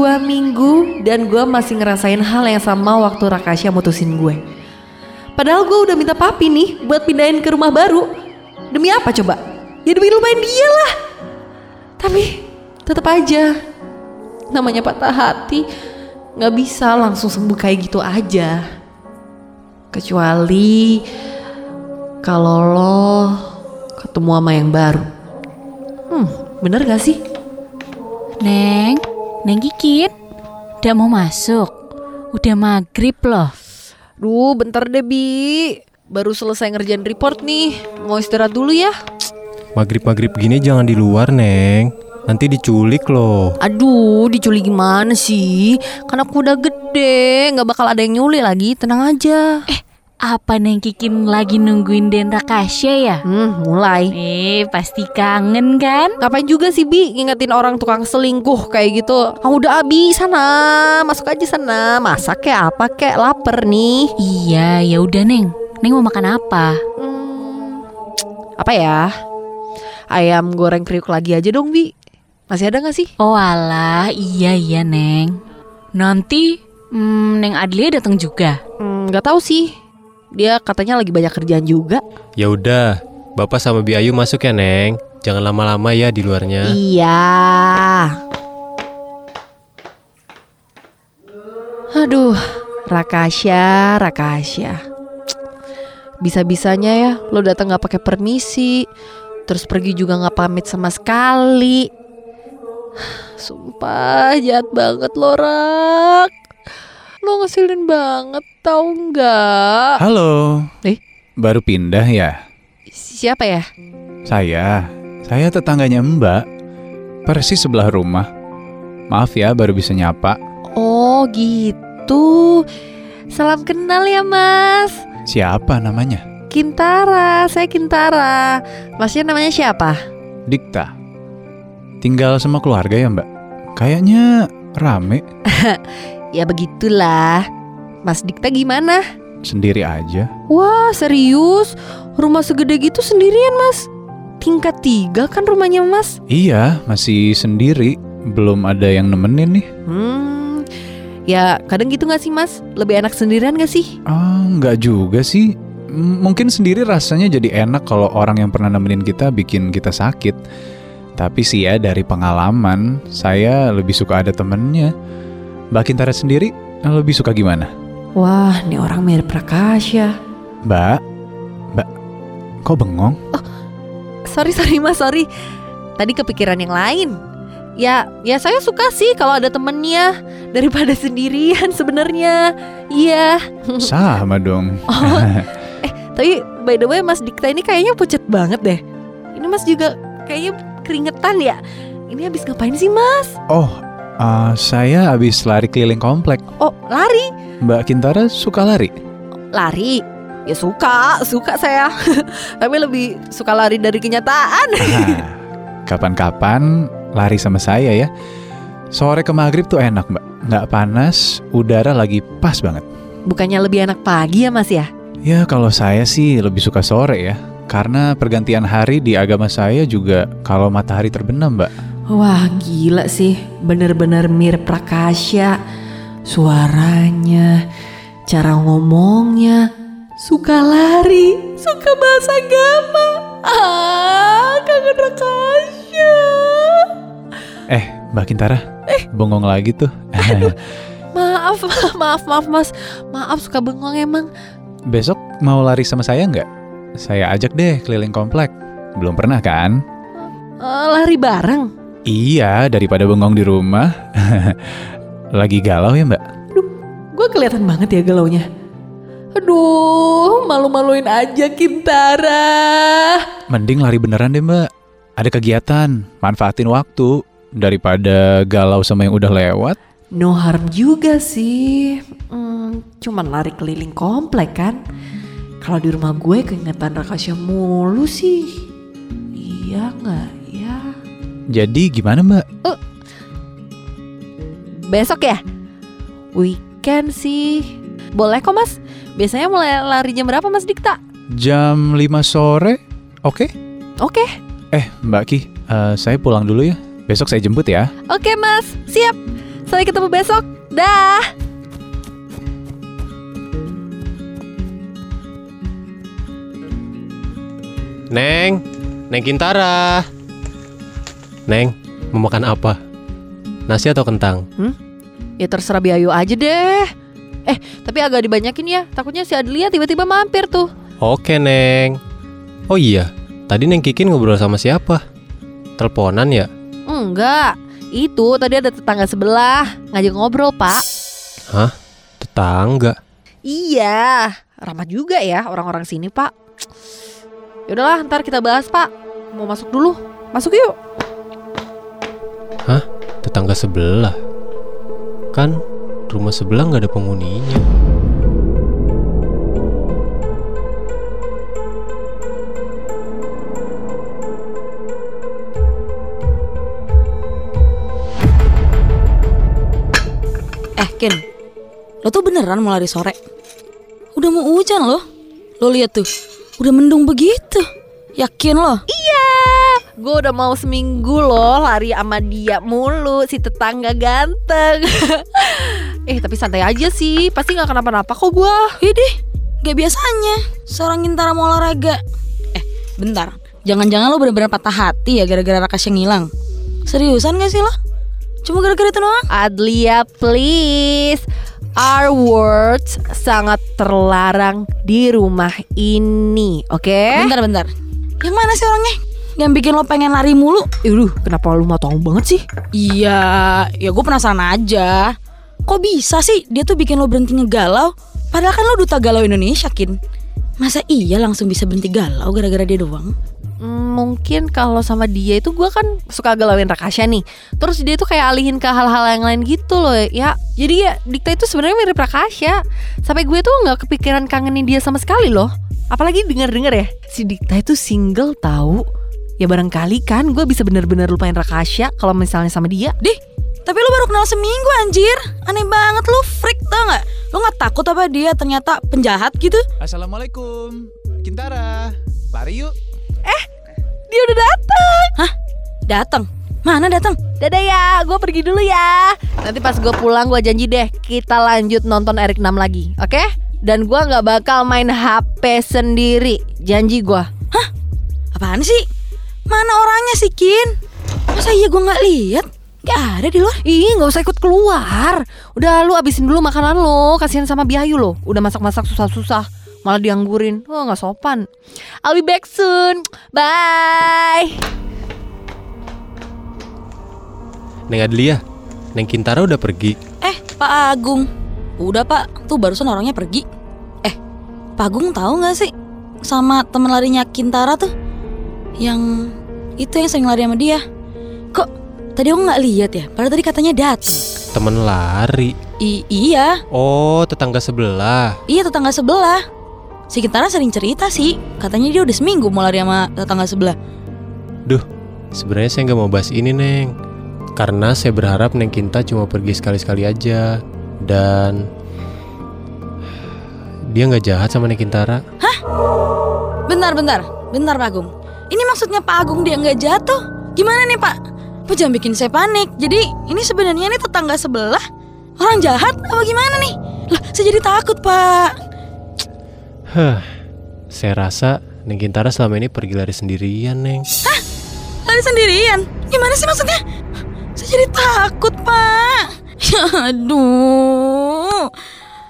dua minggu dan gue masih ngerasain hal yang sama waktu Rakasya mutusin gue. Padahal gue udah minta papi nih buat pindahin ke rumah baru. Demi apa coba? Ya demi lupain dia lah. Tapi tetap aja namanya patah hati nggak bisa langsung sembuh kayak gitu aja. Kecuali kalau lo ketemu sama yang baru. Hmm, bener gak sih? Neng, Neng Kikin, udah mau masuk. Udah maghrib loh. Duh, bentar deh Bi. Baru selesai ngerjain report nih. Mau istirahat dulu ya? Maghrib-maghrib gini jangan di luar, Neng. Nanti diculik loh. Aduh, diculik gimana sih? Kan aku udah gede, nggak bakal ada yang nyulik lagi. Tenang aja. Eh, apa Neng Kikin lagi nungguin Den Rakasya ya? Hmm, mulai. Eh, pasti kangen kan? Ngapain juga sih Bi ngingetin orang tukang selingkuh kayak gitu? Kamu udah Abi sana, masuk aja sana. Masak kayak apa kayak lapar nih. Iya, ya udah Neng. Neng mau makan apa? Hmm, apa ya? Ayam goreng kriuk lagi aja dong Bi. Masih ada gak sih? Oh alah, iya iya Neng. Nanti hmm, Neng Adlia datang juga. Hmm, nggak tahu sih. Dia katanya lagi banyak kerjaan juga. Ya udah, Bapak sama Bi Ayu masuk ya, Neng. Jangan lama-lama ya di luarnya. Iya. Aduh, Rakasya, Rakasya. Bisa-bisanya ya lo datang nggak pakai permisi, terus pergi juga nggak pamit sama sekali. Sumpah jahat banget lo Rak. Lo ngeselin banget tau nggak? Halo. Eh? Baru pindah ya? Siapa ya? Saya. Saya tetangganya Mbak. Persis sebelah rumah. Maaf ya baru bisa nyapa. Oh gitu. Salam kenal ya mas. Siapa namanya? Kintara, saya Kintara. Masnya namanya siapa? Dikta. Tinggal sama keluarga ya Mbak? Kayaknya rame. Ya begitulah. Mas Dikta gimana? Sendiri aja. Wah serius? Rumah segede gitu sendirian mas? Tingkat tiga kan rumahnya mas? Iya, masih sendiri. Belum ada yang nemenin nih. Hmm, ya kadang gitu gak sih mas? Lebih enak sendirian gak sih? Ah, nggak juga sih. M- Mungkin sendiri rasanya jadi enak kalau orang yang pernah nemenin kita bikin kita sakit. Tapi sih ya dari pengalaman, saya lebih suka ada temennya. Mbak Kintara sendiri lebih suka gimana? Wah, ini orang mirip Prakasya. Mbak, Mbak, kok bengong? Sorry, sorry mas, sorry. Tadi kepikiran yang lain. Ya, ya saya suka sih kalau ada temennya daripada sendirian sebenarnya. Iya. Sama dong. Oh, eh tapi by the way Mas Dikta ini kayaknya pucet banget deh. Ini Mas juga kayaknya keringetan ya. Ini habis ngapain sih Mas? Oh, uh, saya habis lari keliling komplek. Oh lari, Mbak Kintara suka lari? lari. Ya suka, suka saya. tapi lebih suka lari dari kenyataan. Kapan-kapan lari sama saya ya. Sore ke maghrib tuh enak mbak. Nggak panas, udara lagi pas banget. Bukannya lebih enak pagi ya Mas ya? Ya kalau saya sih lebih suka sore ya. Karena pergantian hari di agama saya juga kalau matahari terbenam mbak. Wah gila sih, bener-bener mirip Prakasya. Suaranya, cara ngomongnya, suka lari, suka bahasa agama. Ah, kangen Prakasya. Eh mbak Kintara, bengong lagi tuh. Maaf, maaf, maaf mas. Maaf suka bengong emang. Besok mau lari sama saya nggak? Saya ajak deh keliling komplek. Belum pernah kan? Eh, lari bareng. Iya, daripada bengong di rumah. Lagi galau ya mbak? Gue kelihatan banget ya galaunya. Aduh, malu-maluin aja Kintara. Mending lari beneran deh mbak. Ada kegiatan, manfaatin waktu. Daripada galau sama yang udah lewat. No harm juga sih. Hmm, cuman lari keliling komplek kan. Kalau di rumah gue keingetan Rakasya mulu sih. Iya nggak ya? Jadi gimana mbak? Besok ya? Weekend sih. Boleh kok mas. Biasanya mulai lari jam berapa mas Dikta? Jam 5 sore? Oke? Oke, Eh mbak Ki, eh, saya pulang dulu ya. Besok saya jemput ya. oke mas. Siap. Sampai ketemu besok. Dah. Neng, Neng Kintara. Neng, mau makan apa? Nasi atau kentang? Ya terserah Biayu aja deh. Eh, tapi agak dibanyakin ya. Takutnya si Adlia tiba-tiba mampir tuh. Oke, Neng. Oh iya, tadi Neng Kikin ngobrol sama siapa? Teleponan ya? Enggak. Itu tadi ada tetangga sebelah ngajak ngobrol, Pak. Tetangga. Iya, ramah juga ya orang-orang sini, Pak. Ya udahlah, ntar kita bahas, Pak. Mau masuk dulu. Masuk yuk. Tetangga sebelah. Kan rumah sebelah nggak ada penghuninya. Eh, Ken. Lo tuh beneran mau lari sore? Udah mau hujan loh. Lo lihat tuh. Udah mendung begitu. Yakin lo? Iya, gue udah mau seminggu loh lari sama dia mulu si tetangga ganteng. eh tapi santai aja sih, pasti nggak kenapa-napa kok gue. Idih, gak biasanya seorang Gintara mau olahraga. Eh, bentar. Jangan-jangan lo bener-bener patah hati ya gara-gara Rakas yang ngilang. Seriusan gak sih lo? Cuma gara-gara itu doang? Adlia please, our words sangat terlarang di rumah ini, oke? Bentar-bentar. Yang mana sih orangnya? Yang bikin lo pengen lari mulu? Ih, kenapa lu mau tahu banget sih? Iya, ya gue penasaran aja. Kok bisa sih dia tuh bikin lo berhenti ngegalau? Padahal kan lo duta galau Indonesia, Kin. Masa iya langsung bisa berhenti galau gara-gara dia doang? Hmm, mungkin kalau sama dia itu gue kan suka galauin Rakasha nih Terus dia tuh kayak alihin ke hal-hal yang lain gitu loh ya Jadi ya Dikta itu sebenarnya mirip Rakasha Sampai gue tuh nggak kepikiran kangenin dia sama sekali loh Apalagi denger-denger ya Si Dikta itu single tahu Ya barangkali kan gue bisa bener-bener lupain Rakasha kalau misalnya sama dia Dih, tapi lo baru kenal seminggu anjir. Aneh banget lo freak tau gak? Lo gak takut apa dia ternyata penjahat gitu? Assalamualaikum. Kintara. Lari yuk. Dia udah datang Datang. Mana datang? Dadah ya, gue pergi dulu ya. Nanti pas gue pulang gue janji deh kita lanjut nonton Erik 6 lagi, oke? Dan gue nggak bakal main HP sendiri, janji gue. Apaan sih? Mana orangnya sih, Kin? Masa iya gue gak lihat? Gak ada di luar. Ih, nggak usah ikut keluar. Udah lu abisin dulu makanan lo, kasihan sama Biayu lo. Udah masak-masak susah-susah, malah dianggurin. Oh nggak sopan. I'll be back soon. Bye. Neng Adlia, Neng Kintara udah pergi. Eh, Pak Agung. Udah Pak, tuh barusan orangnya pergi. Eh, Pak Agung tahu nggak sih sama teman larinya Kintara tuh? Yang itu yang sering lari sama dia. Kok tadi aku nggak lihat ya? Padahal tadi katanya datang. Temen lari. I- iya, Oh, tetangga sebelah. iya tetangga sebelah. Si Kintara sering cerita sih, katanya dia udah seminggu mau lari sama tetangga sebelah. Sebenarnya saya nggak mau bahas ini, Neng. Karena saya berharap Neng Kinta cuma pergi sekali-sekali aja. Dan dia nggak jahat sama Neng Kintara. Bentar, bentar, bentar Pak Agung. Ini maksudnya Pak Agung dia nggak jatuh? Gimana nih Pak? Pak jangan bikin saya panik. Jadi ini sebenarnya ini tetangga sebelah orang jahat apa gimana nih? Lah, saya jadi takut Pak. Hah, saya rasa Neng Kintara selama ini pergi lari sendirian, Neng. Lari sendirian? Gimana sih maksudnya? Saya jadi takut Pak. Ya aduh.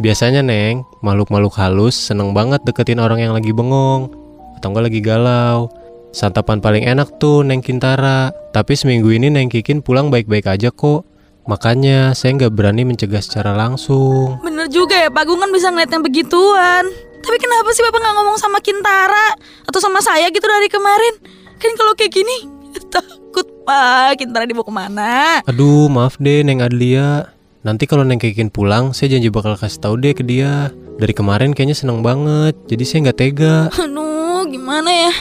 Biasanya, Neng, makhluk-makhluk halus seneng banget deketin orang yang lagi bengong atau enggak lagi galau. Santapan paling enak tuh Neng Kintara. Tapi seminggu ini Neng Kikin pulang baik-baik aja kok. Makanya saya nggak berani mencegah secara langsung. Bener juga ya Pak Agung kan bisa ngeliat yang begituan. Tapi kenapa sih Bapak nggak ngomong sama Kintara atau sama saya gitu dari kemarin? Kan kalau kayak gini takut Pak. Kintara dibawa ke mana? Aduh, maaf deh Neng Adlia. Nanti kalau Neng Kikin pulang, saya janji bakal kasih tahu deh ke dia. Dari kemarin kayaknya seneng banget, jadi saya nggak tega. Aduh, gimana ya?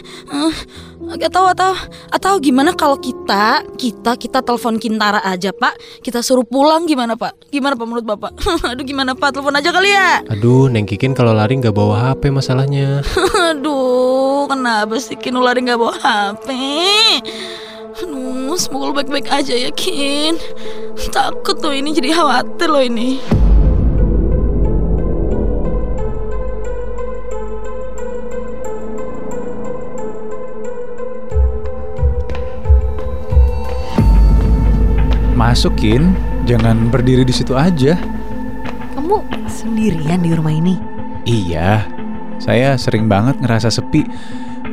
Gak tahu atau atau gimana kalau kita kita kita telepon Kintara aja Pak. Kita suruh pulang gimana Pak? Gimana Pak menurut Bapak? Aduh gimana Pak? Telepon aja kali ya. Aduh, Neng Kikin kalau lari nggak bawa HP masalahnya. Aduh, kenapa sih Kinu lari nggak bawa HP? Aduh, semoga lo baik-baik aja ya Kin Takut tuh ini jadi khawatir lo ini Masukin, jangan berdiri di situ aja. Kamu sendirian di rumah ini? Iya, saya sering banget ngerasa sepi.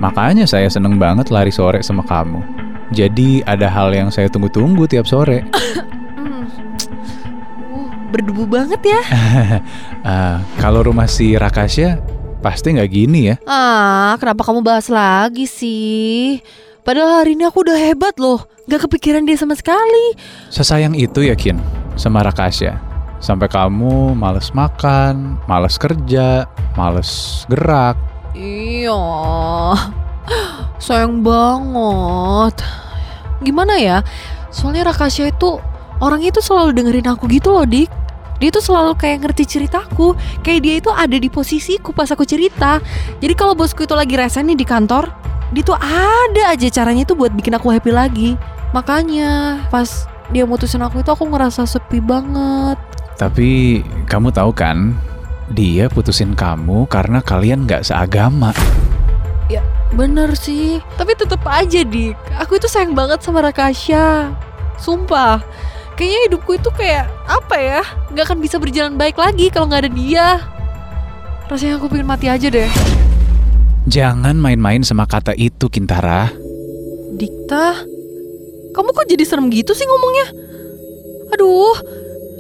Makanya saya seneng banget lari sore sama kamu. Jadi ada hal yang saya tunggu-tunggu tiap sore. Hmm. Uh, berdebu banget ya. Ah, kalau rumah si Rakasya pasti nggak gini ya. Ah, kenapa kamu bahas lagi sih? Padahal hari ini aku udah hebat loh. Gak kepikiran dia sama sekali. Sesayang itu yakin sama Rakasya. Sampai kamu males makan, males kerja, males gerak. Iya. Sayang banget. Gimana ya? Soalnya Rakasya itu orangnya itu selalu dengerin aku gitu loh, Dik. Dia tuh selalu kayak ngerti ceritaku. Kayak dia itu ada di posisiku pas aku cerita. Jadi kalau bosku itu lagi resen nih di kantor, dia tuh ada aja caranya tuh buat bikin aku happy lagi. Makanya pas dia mutusin aku itu aku ngerasa sepi banget. Tapi kamu tahu kan, dia putusin kamu karena kalian nggak seagama. Bener sih, tapi tetep aja dik. Aku itu sayang banget sama Rakasya. Sumpah, kayaknya hidupku itu kayak apa ya? Gak akan bisa berjalan baik lagi kalau nggak ada dia. Rasanya aku pengen mati aja deh. Jangan main-main sama kata itu, Kintara. Dikta, kamu kok jadi serem gitu sih ngomongnya? Aduh,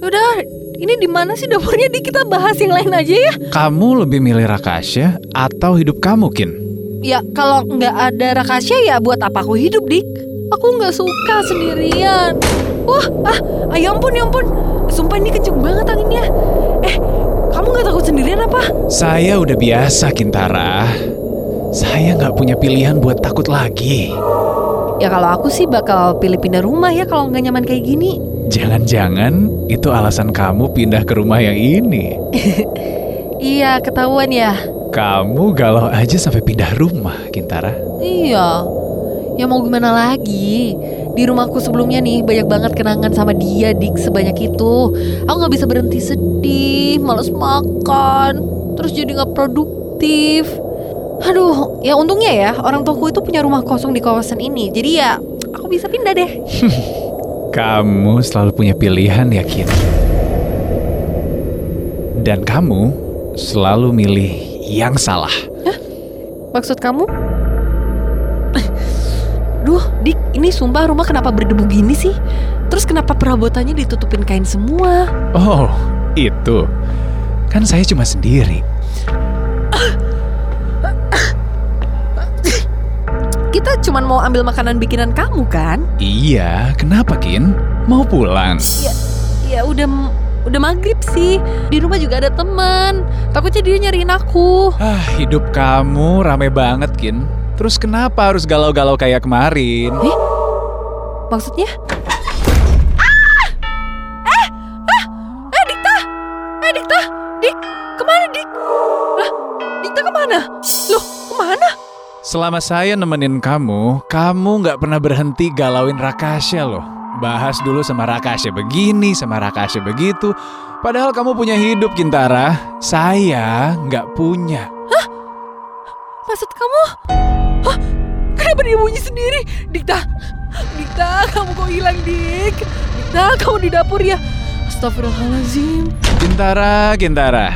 udah. Ini di mana sih dapurnya? Dik kita bahas yang lain aja ya. Kamu lebih milih Rakasya atau hidup kamu, Kin? Ya kalau nggak ada Rakasya ya buat apa aku hidup dik? Aku nggak suka sendirian. Wah, ah, ah, ya ampun, ya ampun. Sumpah ini kenceng banget anginnya. Eh, kamu nggak takut sendirian apa? Saya udah biasa, Kintara. Saya nggak punya pilihan buat takut lagi. Ya kalau aku sih bakal pilih pindah rumah ya kalau nggak nyaman kayak gini. Jangan-jangan itu alasan kamu pindah ke rumah yang ini. Iya, ketahuan ya. Kamu galau aja sampai pindah rumah, Kintara. Iya. Ya mau gimana lagi? Di rumahku sebelumnya nih banyak banget kenangan sama dia dik sebanyak itu. Aku nggak bisa berhenti sedih, males makan, terus jadi nggak produktif. Aduh, ya untungnya ya orang tuaku itu punya rumah kosong di kawasan ini. Jadi ya aku bisa pindah deh. Kamu selalu punya pilihan, yakin. Dan kamu selalu milih yang salah. Maksud kamu? Duh, Dik, ini sumpah rumah kenapa berdebu gini sih? Terus kenapa perabotannya ditutupin kain semua? Oh, itu. Kan saya cuma sendiri. Cuma mau ambil makanan bikinan kamu kan? Iya, kenapa, Kin? Mau pulang? Ya udah udah maghrib sih. Di rumah juga ada teman. Takutnya dia nyariin aku. Ah, hidup kamu rame banget, Kin. Terus kenapa harus galau-galau kayak kemarin? Maksudnya? Selama saya nemenin kamu, kamu nggak pernah berhenti galauin Rakasya loh. Bahas dulu sama Rakasya begini, sama Rakasya begitu. Padahal kamu punya hidup, Kintara. Saya nggak punya. Maksud kamu? Hah? Kenapa dia bunyi sendiri? Dikta! Dikta, kamu kok hilang, Dik? Dikta, kamu di dapur ya? Astagfirullahaladzim. Kintara, Kintara.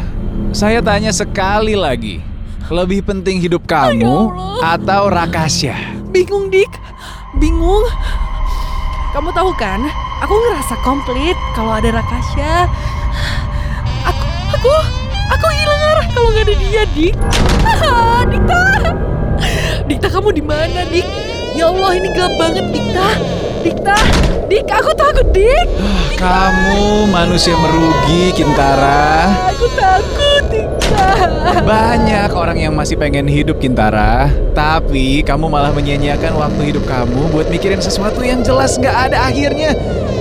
Saya tanya sekali lagi. Lebih penting hidup kamu atau Rakasya? Bingung, Dik. Bingung. Kamu tahu kan, aku ngerasa komplit kalau ada Rakasya. Aku, aku, aku hilang arah kalau nggak ada dia, Dik. Ah, Dikta. Dikta, kamu di mana, Dik? Ya Allah, ini gelap banget, Dikta. Dikta, Dik, aku takut, Dik. Kamu manusia merugi, Kintara. Aku takut, Dikta. Banyak orang yang masih pengen hidup Kintara, tapi kamu malah menyia-nyiakan waktu hidup kamu buat mikirin sesuatu yang jelas nggak ada akhirnya.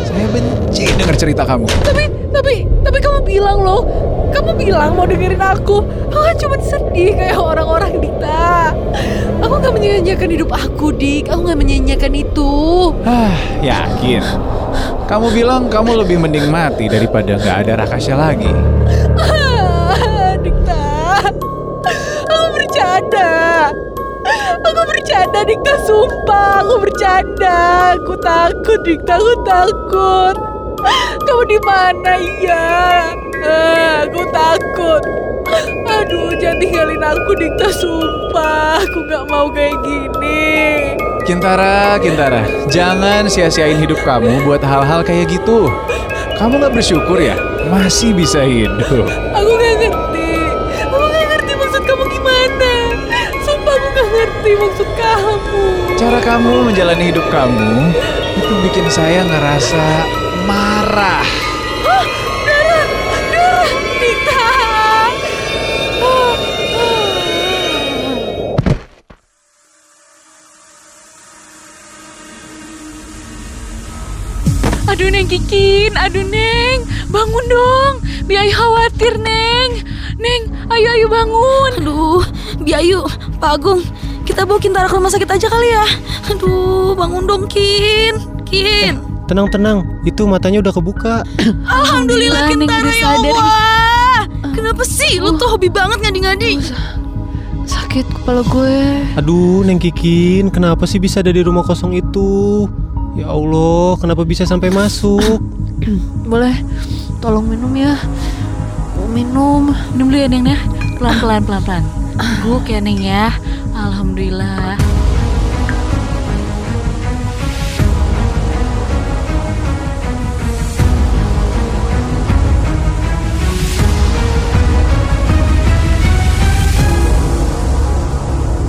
Saya benci dengar cerita kamu. Tapi, tapi, tapi kamu bilang loh, Kamu bilang mau dengerin aku. Aku kan cuma sedih kayak orang-orang Dikta. Aku gak menyanyiakan hidup aku, Dik. Aku gak menyanyiakan itu. Ah, yakin. Kamu bilang kamu lebih mending mati daripada nggak ada Rakasya lagi. Ah, Dikta. Aku bercanda. Aku bercanda, Dikta. Sumpah, aku bercanda. Aku takut, Dikta. Aku takut. Kamu di mana ya? Ah, aku takut. Aduh, jangan tinggalin aku, Dikta. Sumpah, aku gak mau kayak gini. Kintara, Kintara, jangan sia-siain hidup kamu buat hal-hal kayak gitu. Kamu nggak bersyukur ya? Masih bisa hidup. Aku gak ngerti. Aku gak ngerti maksud kamu gimana. Sumpah aku gak ngerti maksud kamu. Cara kamu menjalani hidup kamu itu bikin saya ngerasa marah. Aduh Neng Kikin, aduh Neng, bangun dong. Biaya khawatir Neng. Neng, ayo ayo bangun. Aduh, Biayu, Pak Agung, kita bawa Kintara ke rumah sakit aja kali ya. Aduh, bangun dong Kin. Kin. Tenang-tenang, itu matanya udah kebuka. Alhamdulillah Neng Kintara udah ya. Allah. Kenapa sih lu tuh hobi banget ngadi-ngadi? Sakit kepala gue. Aduh, Neng Kikin, kenapa sih bisa ada di rumah kosong itu? Ya Allah, kenapa bisa sampai masuk? Boleh tolong minum ya. Mau minum. Minum dulu ya Neng ya. Pelan-pelan pelan-pelan. Guk ya Neng ya. Alhamdulillah.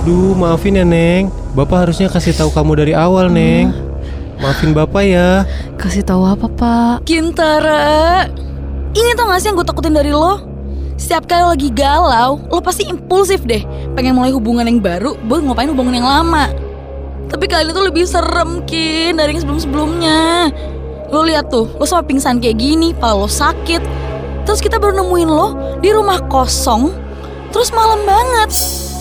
Duh, maafin ya, Neng. Bapak harusnya kasih tahu kamu dari awal, Neng. Maafin Bapak ya. Kasih tahu apa, Pak? Kintara. Ini tau gak sih yang gue takutin dari lo? Setiap kali lo lagi galau, lo pasti impulsif deh. Pengen mulai hubungan yang baru, buat ngopain hubungan yang lama. Tapi kali ini tuh lebih serem, Kin, dari yang sebelum-sebelumnya. Lo lihat tuh, lo sama pingsan kayak gini, pala lo sakit. Terus kita baru nemuin lo di rumah kosong, terus malam banget.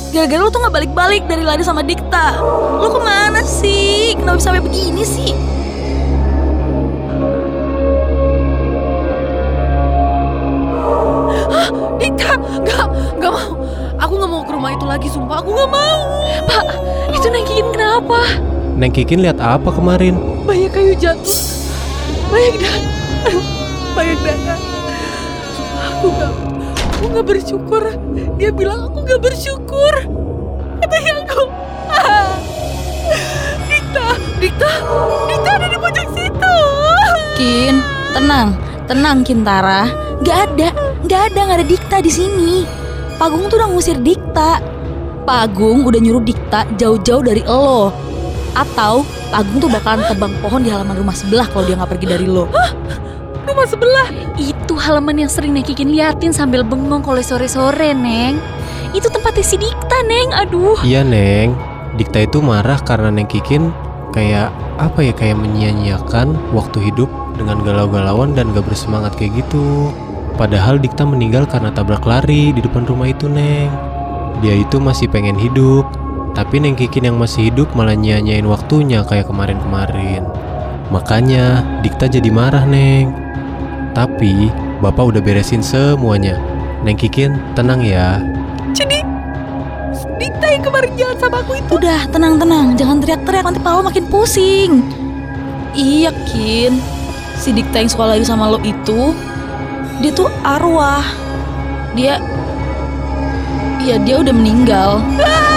Gara-gara lo tuh gak balik-balik dari lari sama Dikta. Lo ke mana sih? Kenapa bisa sampai begini sih? Dita, gak, gak mau. Aku gak mau ke rumah itu lagi, sumpah. Aku gak mau. Pak, itu Neng Kikin kenapa? Neng Kikin lihat apa kemarin? Banyak kayu jatuh. Banyak darah. Banyak darah. Aku gak, aku gak bersyukur. Dia bilang aku gak bersyukur. Katanya aku. Ah. Dikta, Dikta, Dikta ada di pojok situ. Kin, tenang, tenang Kintara. Gak ada, gak ada, gak ada Dikta di sini. Pagung tuh udah ngusir Dikta. Pagung udah nyuruh Dikta jauh-jauh dari lo. Atau Pagung tuh bakalan tebang pohon di halaman rumah sebelah kalau dia nggak pergi dari lo. Rumah sebelah. Itu halaman yang sering Neng Kikin liatin sambil bengong kalau sore-sore, Neng. Itu tempatnya si Dikta, Neng. Aduh. Iya, Neng. Dikta itu marah karena Neng Kikin kayak apa ya kayak menyia-nyiakan waktu hidup dengan galau-galauan dan gak bersemangat kayak gitu. Padahal Dikta meninggal karena tabrak lari di depan rumah itu, Neng. Dia itu masih pengen hidup, tapi Neng Kikin yang masih hidup malah nyia-nyiain waktunya kayak kemarin-kemarin. Makanya Dikta jadi marah, Neng. Tapi Bapak udah beresin semuanya. Neng Kikin, tenang ya. Jadi, Dikta yang kemarin jalan sama aku itu. Udah, tenang-tenang, jangan teriak-teriak nanti pala lo makin pusing. Iya, Kin. Si Dikta yang suka lari sama lo itu, dia tuh arwah. Dia, ya dia udah meninggal. Manakah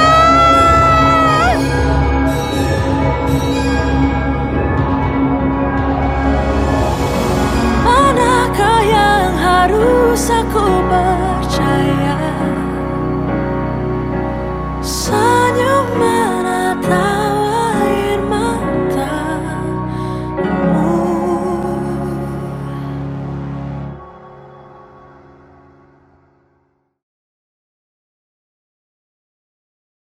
harus aku percaya. Senyum menatap